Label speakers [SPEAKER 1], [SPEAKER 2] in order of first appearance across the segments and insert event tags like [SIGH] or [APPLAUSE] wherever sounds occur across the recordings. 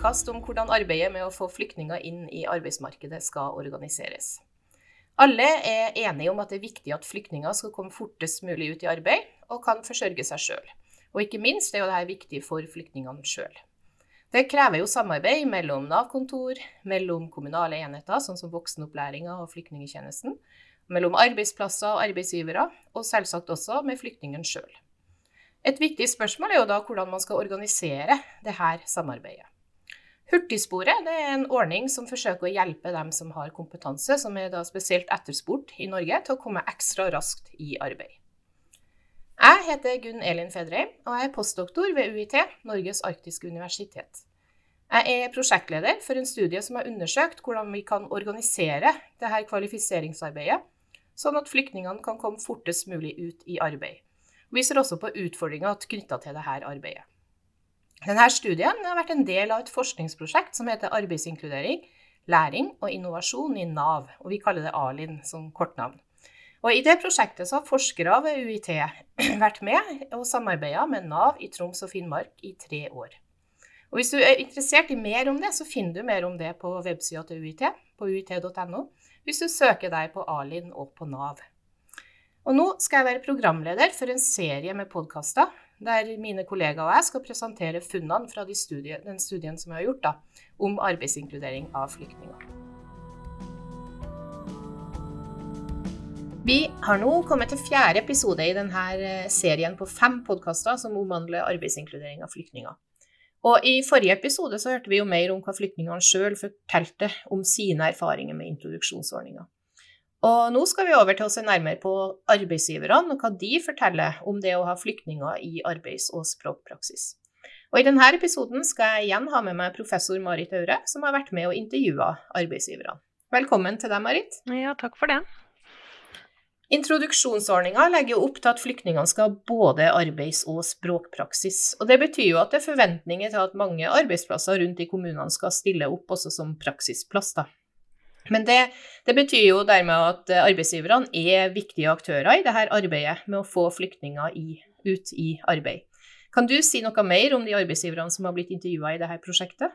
[SPEAKER 1] Podkast om hvordan arbeidet med å få flyktninger inn i arbeidsmarkedet skal organiseres. Alle er enige om at det er viktig at flyktninger skal komme fortest mulig ut i arbeid og kan forsørge seg sjøl. Og ikke minst er dette viktig for flyktningene sjøl. Det krever jo samarbeid mellom Nav-kontor, mellom kommunale enheter, sånn som voksenopplæringa og flyktningtjenesten, mellom arbeidsplasser og arbeidsgivere, og selvsagt også med flyktningen sjøl. Et viktig spørsmål er jo da hvordan man skal organisere dette samarbeidet. Hurtigsporet er en ordning som forsøker å hjelpe dem som har kompetanse, som er spesielt etterspurt i Norge, til å komme ekstra raskt i arbeid. Jeg heter Gunn Elin Fedreim, og jeg er postdoktor ved UiT, Norges arktiske universitet. Jeg er prosjektleder for en studie som har undersøkt hvordan vi kan organisere dette kvalifiseringsarbeidet, sånn at flyktningene kan komme fortest mulig ut i arbeid. Vi ser også på utfordringer knytta til dette arbeidet. Denne studien har vært en del av et forskningsprosjekt som heter Arbeidsinkludering, læring og innovasjon i Nav, og vi kaller det ALIN som kortnavn. Og I det prosjektet har forskere ved UiT [CLEARS THROAT] vært med og samarbeida med Nav i Troms og Finnmark i tre år. Og Hvis du er interessert i mer om det, så finner du mer om det på websida til UiT, på uit.no, hvis du søker deg på ALIN og på Nav. Og nå skal jeg være programleder for en serie med podkaster der mine kollegaer og jeg skal presentere funnene fra de studie, den studien som vi har gjort da, om arbeidsinkludering av flyktninger. Vi har nå kommet til fjerde episode i denne eh, serien på fem podkaster som omhandler arbeidsinkludering av flyktninger. Og I forrige episode så hørte vi jo mer om hva flyktningene sjøl fortalte om sine erfaringer med introduksjonsordninga. Og nå skal vi over til å se nærmere på arbeidsgiverne og hva de forteller om det å ha flyktninger i arbeids- og språkpraksis. Og I denne episoden skal jeg igjen ha med meg professor Marit Aure, som har vært med og intervjua arbeidsgiverne. Velkommen til deg, Marit.
[SPEAKER 2] Ja, takk for det.
[SPEAKER 1] Introduksjonsordninga legger jo opp til at flyktningene skal ha både arbeids- og språkpraksis. Og Det betyr jo at det er forventninger til at mange arbeidsplasser rundt i kommunene skal stille opp også som praksisplass. da. Men det, det, betyr jo dermed at arbeidsgiverne er viktige aktører i dette arbeidet med å få flyktninger i, ut i arbeid. Kan du si noe mer om de arbeidsgiverne som har blitt intervjua i dette prosjektet?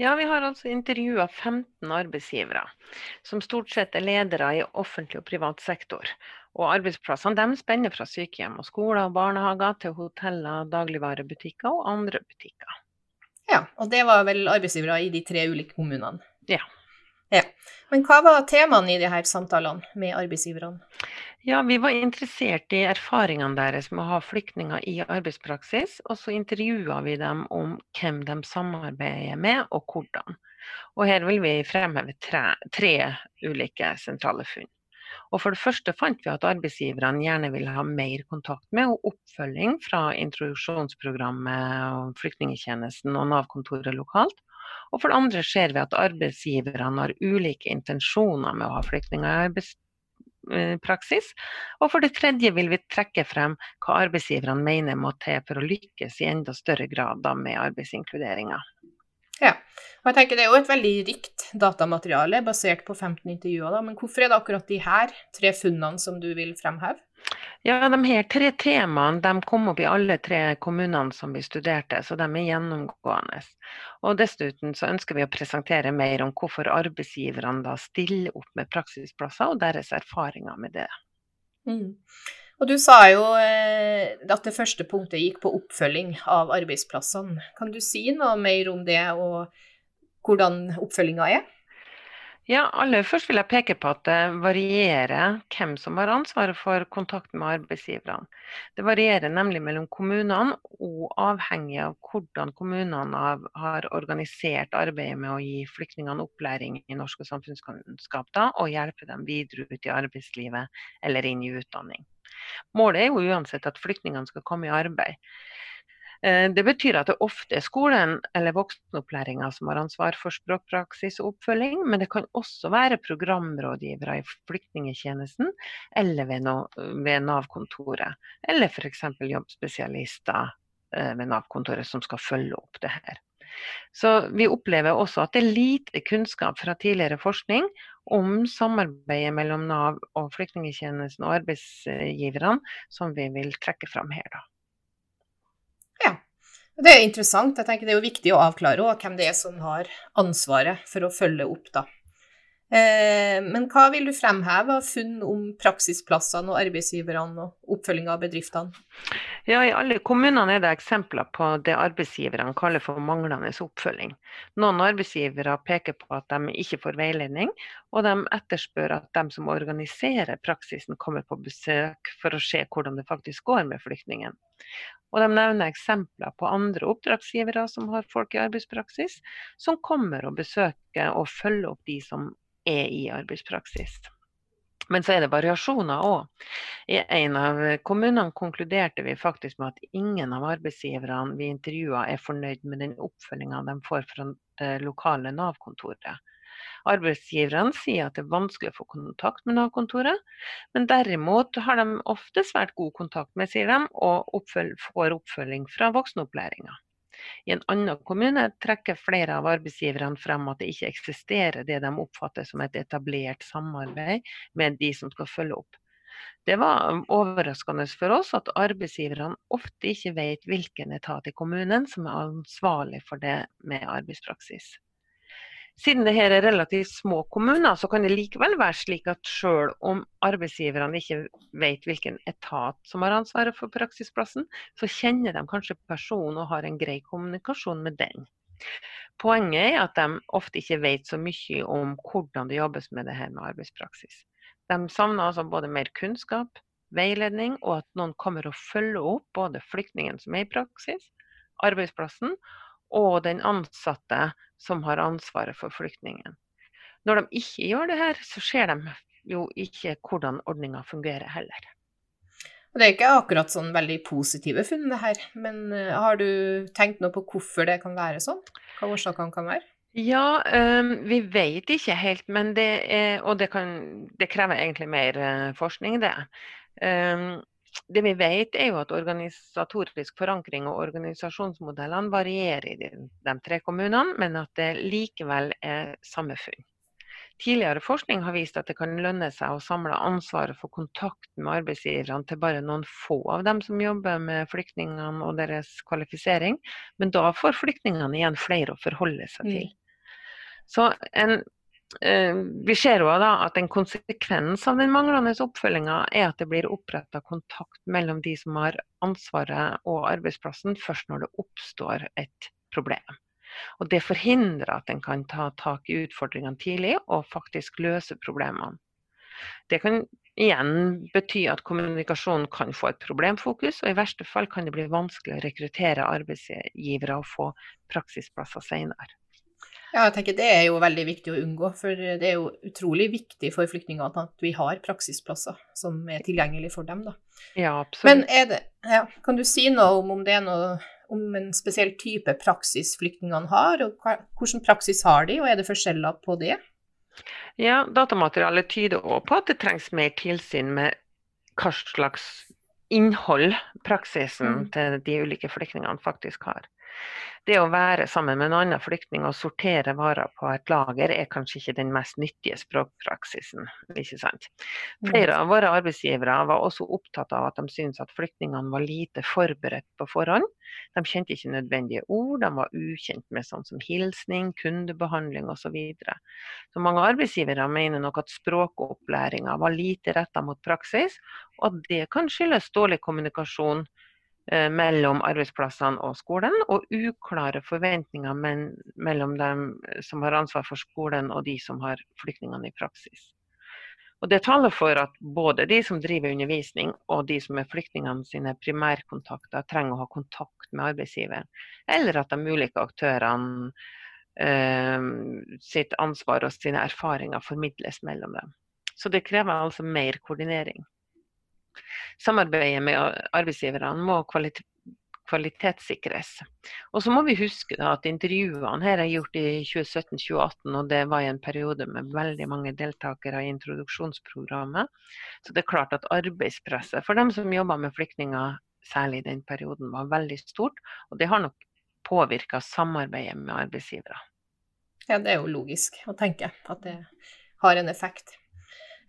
[SPEAKER 2] Ja, vi har altså intervjua 15 arbeidsgivere, som stort sett er ledere i offentlig og privat sektor. Og arbeidsplassene de spenner fra sykehjem og skoler og barnehager til hoteller, dagligvarebutikker og andre butikker.
[SPEAKER 1] Ja, og det var vel arbeidsgivere i de tre ulike kommunene?
[SPEAKER 2] Ja.
[SPEAKER 1] Ja. Men hva var temaene i de her samtalene med arbeidsgiverne?
[SPEAKER 2] Ja, Vi var interessert i erfaringene deres med å ha flyktninger i arbeidspraksis. Og så intervjua vi dem om hvem de samarbeider med, og hvordan. Og her vil vi fremheve tre, tre ulike sentrale funn. Og For det første fant vi at arbeidsgiverne gjerne vil ha mer kontakt med og oppfølging fra introduksjonsprogrammet, flyktningtjenesten og Nav-kontoret lokalt. Og for det andre ser vi at arbeidsgiverne har ulike intensjoner med å ha flyktninger i arbeidspraksis. Og for det tredje vil vi trekke frem hva arbeidsgiverne mener må til for å lykkes i enda større grad med arbeidsinkluderinga.
[SPEAKER 1] Ja, og jeg tenker Det er jo et veldig rikt datamateriale basert på 15 intervjuer. Da. Men hvorfor er det akkurat de her tre funnene som du vil fremheve?
[SPEAKER 2] Ja, De her tre temaene de kom opp i alle tre kommunene som vi studerte, så de er gjennomgående. Og Dessuten så ønsker vi å presentere mer om hvorfor arbeidsgiverne da stiller opp med praksisplasser, og deres erfaringer med det.
[SPEAKER 1] Mm. Og Du sa jo eh, at det første punktet gikk på oppfølging av arbeidsplassene. Kan du si noe mer om det, og hvordan oppfølginga er?
[SPEAKER 2] Ja, aller først vil jeg peke på at det varierer hvem som har ansvaret for kontakt med arbeidsgiverne. Det varierer nemlig mellom kommunene, og avhengig av hvordan kommunene har organisert arbeidet med å gi flyktningene opplæring i norsk og samfunnskunnskap og hjelpe dem videre ut i arbeidslivet eller inn i utdanning. Målet er jo uansett at flyktningene skal komme i arbeid. Eh, det betyr at det ofte er skolen eller voksenopplæringa som har ansvar for språkpraksis og oppfølging, men det kan også være programrådgivere i flyktningtjenesten eller ved, Nav-kontoret. Eller f.eks. jobbspesialister eh, ved Nav-kontoret som skal følge opp det her. Så Vi opplever også at det er lite kunnskap fra tidligere forskning om samarbeidet mellom Nav og flyktningtjenesten og arbeidsgiverne, som vi vil trekke fram her. da.
[SPEAKER 1] Det er interessant. Jeg tenker Det er jo viktig å avklare hvem det er som har ansvaret for å følge opp. da. Eh, men hva vil du fremheve av funn om praksisplassene og arbeidsgiverne og oppfølging av bedriftene?
[SPEAKER 2] Ja, I alle kommunene er det eksempler på det arbeidsgiverne kaller for manglende oppfølging. Noen arbeidsgivere peker på at de ikke får veiledning, og de etterspør at de som organiserer praksisen kommer på besøk for å se hvordan det faktisk går med flyktningen. Og de nevner eksempler på andre oppdragsgivere som har folk i arbeidspraksis, som kommer og besøker og følger opp de som er i arbeidspraksis. Men så er det variasjoner òg. I en av kommunene konkluderte vi faktisk med at ingen av arbeidsgiverne vi intervjua er fornøyd med den oppfølginga de får fra det lokale Nav-kontoret. Arbeidsgiverne sier at det er vanskelig å få kontakt med Nav-kontoret, men derimot har de ofte svært god kontakt med, sier de, og oppfølg, får oppfølging fra voksenopplæringa. I en annen kommune trekker flere av arbeidsgiverne frem at det ikke eksisterer det de oppfatter som et etablert samarbeid med de som skal følge opp. Det var overraskende for oss at arbeidsgiverne ofte ikke vet hvilken etat i kommunen som er ansvarlig for det med arbeidspraksis. Siden dette er relativt små kommuner, så kan det likevel være slik at selv om arbeidsgiverne ikke vet hvilken etat som har ansvaret for praksisplassen, så kjenner de kanskje personen og har en grei kommunikasjon med den. Poenget er at de ofte ikke vet så mye om hvordan det jobbes med det her med arbeidspraksis. De savner altså både mer kunnskap, veiledning, og at noen kommer og følger opp både flyktningen som er i praksis, arbeidsplassen, og den ansatte som har ansvaret for flyktningen. Når de ikke gjør det her, så ser de jo ikke hvordan ordninga fungerer heller.
[SPEAKER 1] Det er ikke akkurat sånn veldig positive funn, det her. Men eh, har du tenkt noe på hvorfor det kan være sånn? Hva årsakene kan være?
[SPEAKER 2] Ja, um, vi vet ikke helt, men det er, og det, kan, det krever egentlig mer uh, forskning, det. Det vi vet, er jo at organisatorisk forankring og organisasjonsmodellene varierer i de, tre kommunene, men at det likevel er samme funn. Tidligere forskning har vist at det kan lønne seg å samle ansvaret for kontakten med arbeidsgiverne til bare noen få av dem som jobber med flyktningene og deres kvalifisering, men da får flyktningene igjen flere å forholde seg til. Mm. Så en vi ser også da at en konsekvens av den manglende oppfølginga er at det blir oppretta kontakt mellom de som har ansvaret og arbeidsplassen, først når det oppstår et problem. Og Det forhindrer at en kan ta tak i utfordringene tidlig og faktisk løse problemene. Det kan igjen bety at kommunikasjonen kan få et problemfokus, og i verste fall kan det bli vanskelig å rekruttere arbeidsgivere og få praksisplasser senere.
[SPEAKER 1] Ja, jeg tenker Det er jo veldig viktig å unngå, for det er jo utrolig viktig for flyktningene at vi har praksisplasser som er tilgjengelige for dem. da.
[SPEAKER 2] Ja, absolutt.
[SPEAKER 1] Men det, ja, kan du si noe om, om det er noe om en spesiell type praksis flyktningene har, og hva, hvordan praksis har de, og er det forskjeller på det?
[SPEAKER 2] Ja, Datamaterialet tyder òg på at det trengs mer tilsyn med hva slags innhold praksisen mm. til de ulike flyktningene faktisk har det å være sammen med en annen flyktning og sortere varer på et lager, er kanskje ikke den mest nyttige språkpraksisen. ikke sant? Flere av våre arbeidsgivere var også opptatt av at de syntes at flyktningene var lite forberedt på forhånd. De kjente ikke nødvendige ord, de var ukjent med sånn som hilsning, kundebehandling osv. Så, videre. så mange arbeidsgivere mener nok at språkopplæringa var lite retta mot praksis, og at det kan skyldes dårlig kommunikasjon mellom arbeidsplassene og skolen, og uklare forventninger mellom dem som har ansvar for skolen og de som har flyktningene i praksis. Og Det taler for at både de som driver undervisning og de som er flyktningene sine primærkontakter, trenger å ha kontakt med arbeidsgiveren, eller at de ulike aktørene eh, sitt ansvar og sine erfaringer formidles mellom dem. Så det krever altså mer koordinering. Samarbeidet med arbeidsgiverne må kvalitetssikres. Og så må vi huske at intervjuene her er gjort i 2017-2018, og det var i en periode med veldig mange deltakere i introduksjonsprogrammet. Så det er klart at arbeidspresset for dem som jobber med flyktninger, særlig i den perioden, var veldig stort. Og det har nok påvirka samarbeidet med arbeidsgivere.
[SPEAKER 1] Ja, det er jo logisk å tenke at det har en effekt.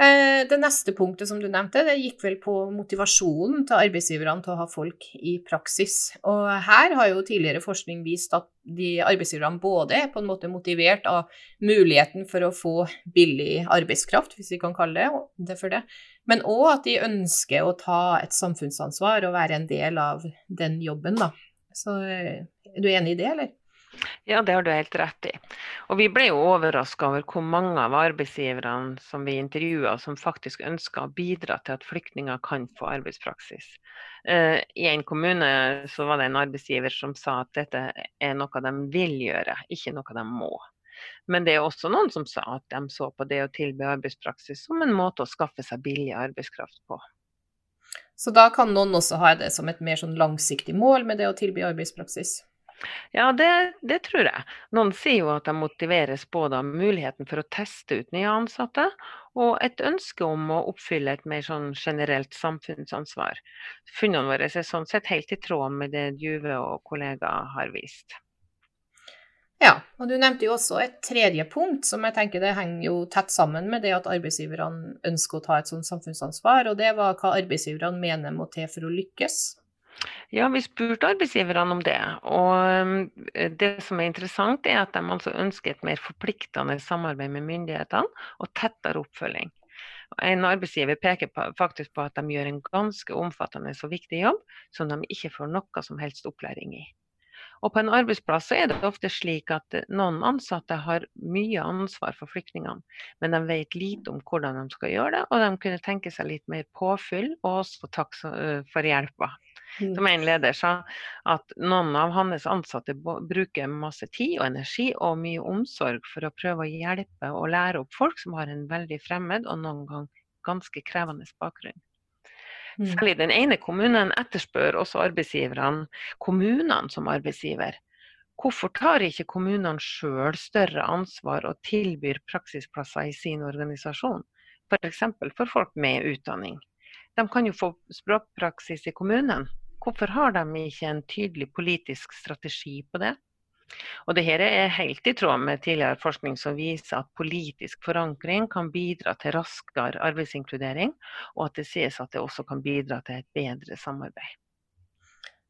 [SPEAKER 1] Eh, det neste punktet som du nevnte, det gikk vel på motivasjonen til arbeidsgiverne til å ha folk i praksis. Og her har jo tidligere forskning vist at de arbeidsgiverne både er på en måte motivert av muligheten for å få billig arbeidskraft, hvis vi kan kalle det for det, men òg at de ønsker å ta et samfunnsansvar og være en del av den jobben, da. Så eh, er du enig i det, eller?
[SPEAKER 2] Ja, det har du helt rett i. Og vi ble jo overraska over hvor mange av arbeidsgiverne som vi intervjua, som faktisk ønska å bidra til at flyktninger kan få arbeidspraksis. Uh, I en kommune så var det en arbeidsgiver som sa at dette er noe de vil gjøre, ikke noe de må. Men det er også noen som sa at de så på det å tilby arbeidspraksis som en måte å skaffe seg billig arbeidskraft på.
[SPEAKER 1] Så da kan noen også ha det som et mer sånn langsiktig mål med det å tilby arbeidspraksis?
[SPEAKER 2] Ja, det, det, tror jeg. Noen sier jo at de motiveres både av muligheten for å teste ut nye ansatte, og et ønske om å oppfylle et mer sånn generelt samfunnsansvar. Funnene våre er sånn sett helt i tråd med det Juve og kollegaer har vist.
[SPEAKER 1] Ja, og du nevnte jo også et tredje punkt som jeg tenker det henger jo tett sammen med det at arbeidsgiverne ønsker å ta et sånt samfunnsansvar, og det var hva arbeidsgiverne mener må til for å lykkes.
[SPEAKER 2] Ja, vi spurte arbeidsgiverne om det. Og eh, det som er interessant, er at de altså ønsker et mer forpliktende samarbeid med myndighetene og tettere oppfølging. En arbeidsgiver peker faktisk på at de gjør en ganske omfattende og viktig jobb som de ikke får noe som helst opplæring i. Og på en arbeidsplass er det ofte slik at eh, noen ansatte har mye ansvar for flyktningene, men de vet lite om hvordan de skal gjøre det, og de kunne tenke seg litt mer påfyll og også takk eh, for hjelpa. Mm. Som en leder sa, at noen av hans ansatte bruker masse tid og energi og mye omsorg for å prøve å hjelpe og lære opp folk som har en veldig fremmed og noen gang ganske krevende bakgrunn. Mm. Særlig den ene kommunen etterspør også arbeidsgiverne kommunene som arbeidsgiver. Hvorfor tar ikke kommunene sjøl større ansvar og tilbyr praksisplasser i sin organisasjon? F.eks. For, for folk med utdanning. De kan jo få språkpraksis i kommunen. Hvorfor har de ikke en tydelig politisk strategi på det? Og det her er helt i tråd med tidligere forskning som viser at politisk forankring kan bidra til raskere arbeidsinkludering, og at det sies at det også kan bidra til et bedre samarbeid.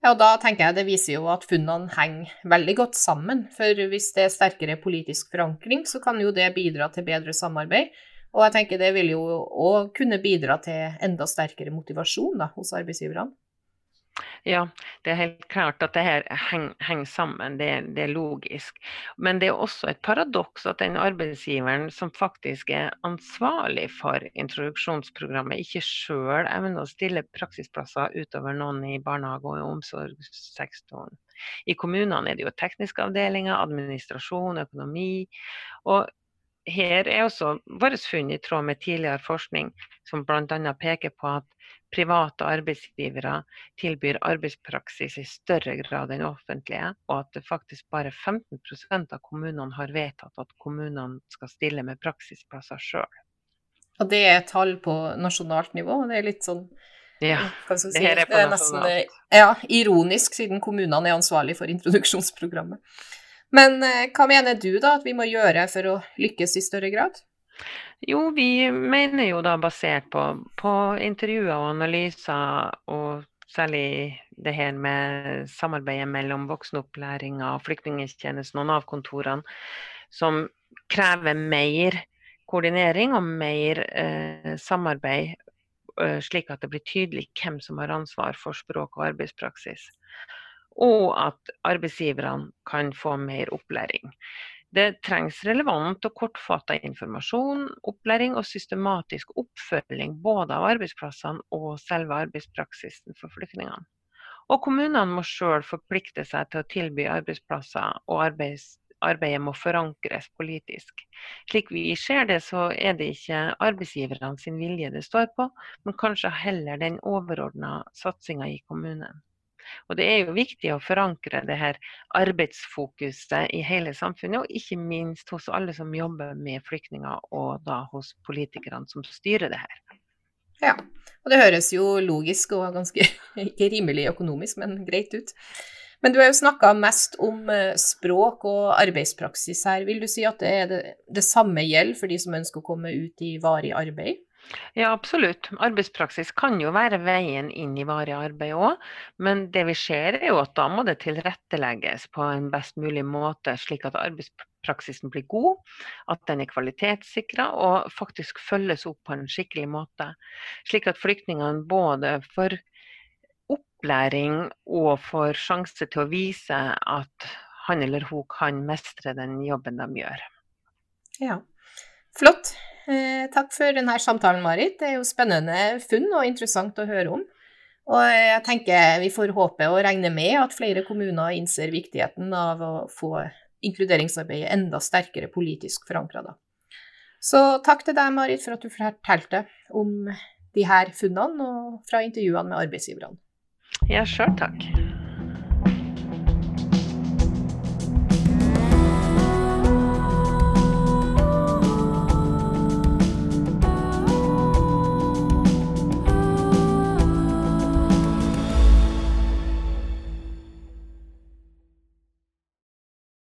[SPEAKER 1] Ja, og Da tenker jeg det viser jo at funnene henger veldig godt sammen. For hvis det er sterkere politisk forankring, så kan jo det bidra til bedre samarbeid. Og jeg tenker det vil jo òg kunne bidra til enda sterkere motivasjon da, hos arbeidsgiverne.
[SPEAKER 2] Ja, det er helt klart at det her henger, henger sammen, det, det, er logisk. Men det er også et paradoks at den arbeidsgiveren som faktisk er ansvarlig for introduksjonsprogrammet, ikke sjøl evner å stille praksisplasser utover noen i barnehage- og omsorgssektoren. I kommunene er det jo tekniske avdelinger, administrasjon, økonomi. og her er også vårt funn i tråd med tidligere forskning, som bl.a. peker på at private arbeidsgivere tilbyr arbeidspraksis i større grad enn offentlige, og at det faktisk bare 15% av kommunene har vedtatt at kommunene skal stille med praksisplasser sjøl.
[SPEAKER 1] Og det er tall på nasjonalt nivå? Det er litt sånn
[SPEAKER 2] ja,
[SPEAKER 1] si, det her er på nasjonalt. det er nesten, ja, ironisk, siden kommunene er ansvarlig for introduksjonsprogrammet. Men eh, hva mener du da at vi må gjøre for å lykkes i større grad?
[SPEAKER 2] Jo, vi mener jo da basert på, på intervjuer og analyser, og særlig det her med samarbeidet mellom voksenopplæringa og flyktningtjenesten og Nav-kontorene, som krever mer koordinering og mer eh, samarbeid, eh, slik at det blir tydelig hvem som har ansvar for språk og arbeidspraksis. Og at arbeidsgiverne kan få mer opplæring. Det trengs relevant og kortfatta informasjon, opplæring og systematisk oppfølging både av arbeidsplassene og selve arbeidspraksisen for flyktningene. Og kommunene må sjøl forplikte seg til å tilby arbeidsplasser, og arbeids, arbeidet må forankres politisk. Slik vi ser det, så er det ikke arbeidsgiverne sin vilje det står på, men kanskje heller den overordna satsinga i kommunen. Og det er jo viktig å forankre det her arbeidsfokuset i hele samfunnet, og ikke minst hos alle som jobber med flyktninger, og da hos politikerne som styrer det her.
[SPEAKER 1] Ja, og det høres jo logisk og ganske [LAUGHS] ikke rimelig økonomisk, men greit ut. Men du har jo snakka mest om eh, språk og arbeidspraksis her. Vil du si at det, det, det samme gjelder for de som ønsker å komme ut i varig arbeid?
[SPEAKER 2] Ja, absolutt. Arbeidspraksis kan jo være veien inn i varig arbeid òg. Men det vi ser er jo at da må det tilrettelegges på en best mulig måte, slik at arbeidspraksisen blir god, at den er kvalitetssikra og faktisk følges opp på en skikkelig måte. Slik at flyktningene både får opplæring og får sjanse til å vise at han eller hun kan mestre den jobben de gjør.
[SPEAKER 1] Ja, flott. Eh, takk for denne samtalen, Marit. Det er jo spennende funn og interessant å høre om. Og jeg tenker vi får håpe og regne med at flere kommuner innser viktigheten av å få inkluderingsarbeidet enda sterkere politisk forankra. Så takk til deg, Marit, for at du fortalte om de her funnene og fra intervjuene med arbeidsgiverne.
[SPEAKER 2] Ja, sjøl takk.